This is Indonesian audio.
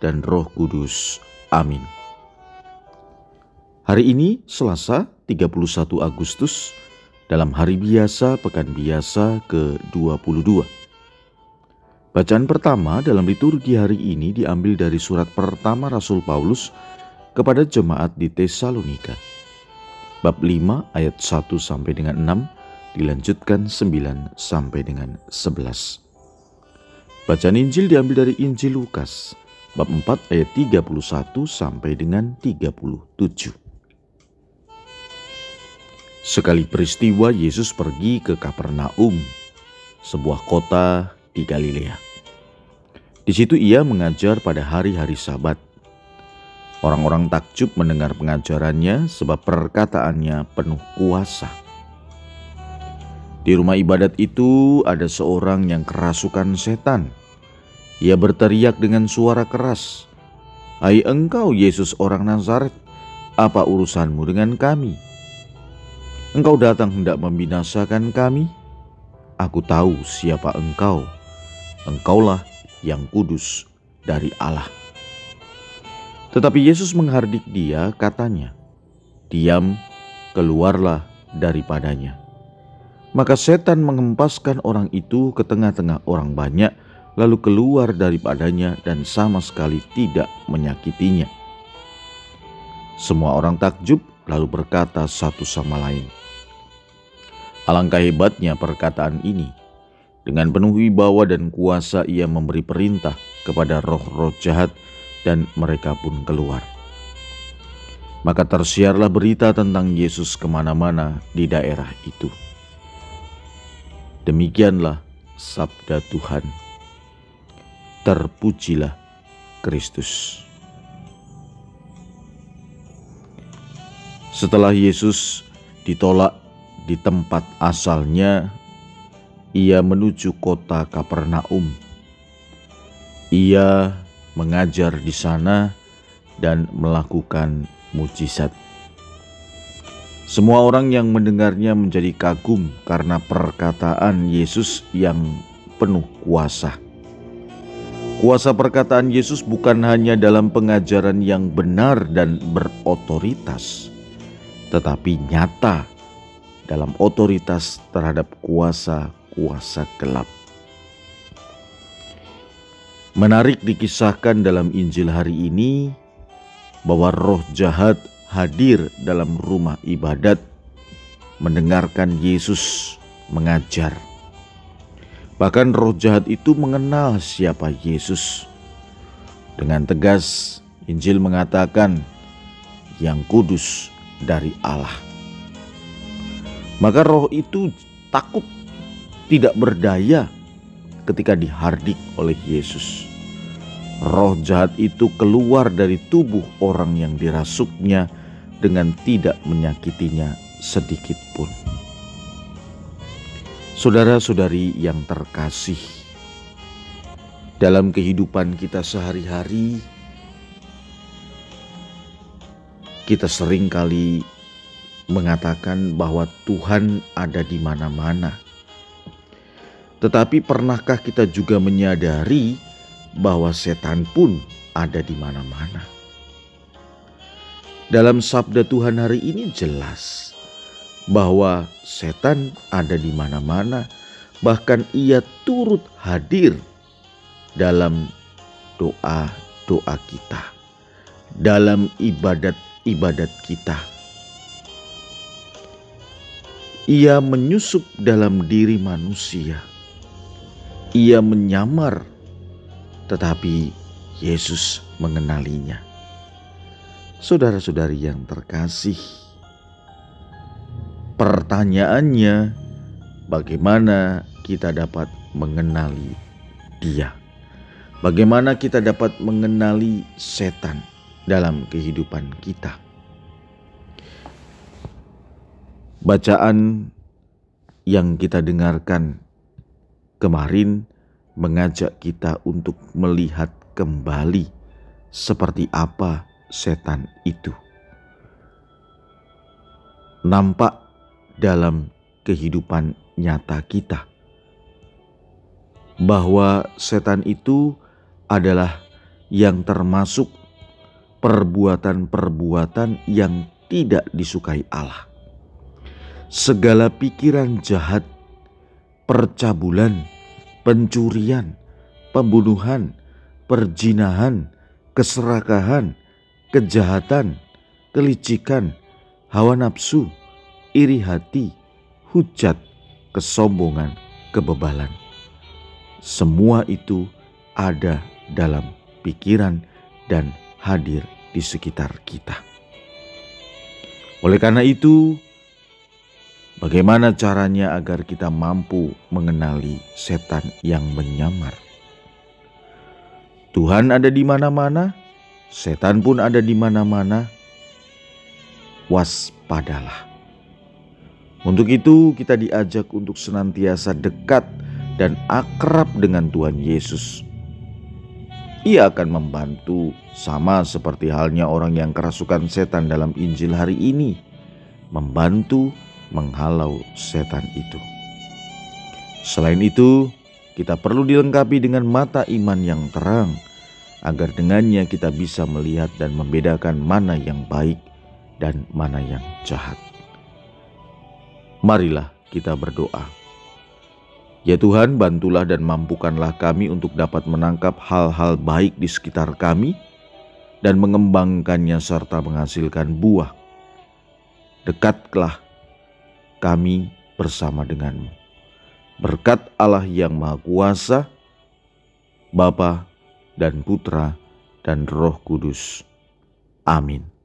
dan Roh Kudus. Amin. Hari ini Selasa 31 Agustus dalam hari biasa pekan biasa ke-22. Bacaan pertama dalam liturgi hari ini diambil dari surat pertama Rasul Paulus kepada jemaat di Tesalonika. Bab 5 ayat 1 sampai dengan 6 dilanjutkan 9 sampai dengan 11. Bacaan Injil diambil dari Injil Lukas bab 4 ayat 31 sampai dengan 37. Sekali peristiwa Yesus pergi ke Kapernaum, sebuah kota di Galilea. Di situ ia mengajar pada hari-hari Sabat. Orang-orang takjub mendengar pengajarannya sebab perkataannya penuh kuasa. Di rumah ibadat itu ada seorang yang kerasukan setan. Ia berteriak dengan suara keras, "Hai engkau Yesus orang Nazaret, apa urusanmu dengan kami? Engkau datang hendak membinasakan kami? Aku tahu siapa engkau. Engkaulah yang kudus dari Allah. Tetapi Yesus menghardik dia, katanya, "Diam, keluarlah daripadanya." Maka setan mengempaskan orang itu ke tengah-tengah orang banyak, lalu keluar daripadanya dan sama sekali tidak menyakitinya. Semua orang takjub, lalu berkata satu sama lain, "Alangkah hebatnya perkataan ini! Dengan penuh wibawa dan kuasa ia memberi perintah kepada roh-roh jahat dan mereka pun keluar. Maka tersiarlah berita tentang Yesus ke mana-mana di daerah itu. Demikianlah sabda Tuhan. Terpujilah Kristus. Setelah Yesus ditolak di tempat asalnya ia menuju kota Kapernaum. Ia mengajar di sana dan melakukan mujizat. Semua orang yang mendengarnya menjadi kagum karena perkataan Yesus yang penuh kuasa. Kuasa perkataan Yesus bukan hanya dalam pengajaran yang benar dan berotoritas, tetapi nyata dalam otoritas terhadap kuasa kuasa gelap. Menarik dikisahkan dalam Injil hari ini bahwa roh jahat hadir dalam rumah ibadat mendengarkan Yesus mengajar. Bahkan roh jahat itu mengenal siapa Yesus. Dengan tegas Injil mengatakan yang kudus dari Allah. Maka roh itu takut tidak berdaya ketika dihardik oleh Yesus. Roh jahat itu keluar dari tubuh orang yang dirasuknya dengan tidak menyakitinya sedikit pun. Saudara-saudari yang terkasih, dalam kehidupan kita sehari-hari, kita sering kali mengatakan bahwa Tuhan ada di mana-mana tetapi pernahkah kita juga menyadari bahwa setan pun ada di mana-mana? Dalam sabda Tuhan hari ini jelas bahwa setan ada di mana-mana, bahkan ia turut hadir dalam doa-doa kita, dalam ibadat-ibadat kita. Ia menyusup dalam diri manusia ia menyamar, tetapi Yesus mengenalinya. Saudara-saudari yang terkasih, pertanyaannya, bagaimana kita dapat mengenali Dia? Bagaimana kita dapat mengenali setan dalam kehidupan kita? Bacaan yang kita dengarkan kemarin mengajak kita untuk melihat kembali seperti apa setan itu. Nampak dalam kehidupan nyata kita bahwa setan itu adalah yang termasuk perbuatan-perbuatan yang tidak disukai Allah. Segala pikiran jahat, percabulan, pencurian, pembunuhan, perjinahan, keserakahan, kejahatan, kelicikan, hawa nafsu, iri hati, hujat, kesombongan, kebebalan. Semua itu ada dalam pikiran dan hadir di sekitar kita. Oleh karena itu, bagaimana caranya agar kita mampu mengenali setan yang menyamar? Tuhan ada di mana-mana, setan pun ada di mana-mana. Waspadalah. Untuk itu, kita diajak untuk senantiasa dekat dan akrab dengan Tuhan Yesus ia akan membantu sama seperti halnya orang yang kerasukan setan dalam Injil hari ini, membantu menghalau setan itu. Selain itu, kita perlu dilengkapi dengan mata iman yang terang, agar dengannya kita bisa melihat dan membedakan mana yang baik dan mana yang jahat. Marilah kita berdoa. Ya Tuhan, bantulah dan mampukanlah kami untuk dapat menangkap hal-hal baik di sekitar kami dan mengembangkannya serta menghasilkan buah. Dekatlah kami bersama denganmu. Berkat Allah yang Maha Kuasa, Bapa dan Putra dan Roh Kudus. Amin.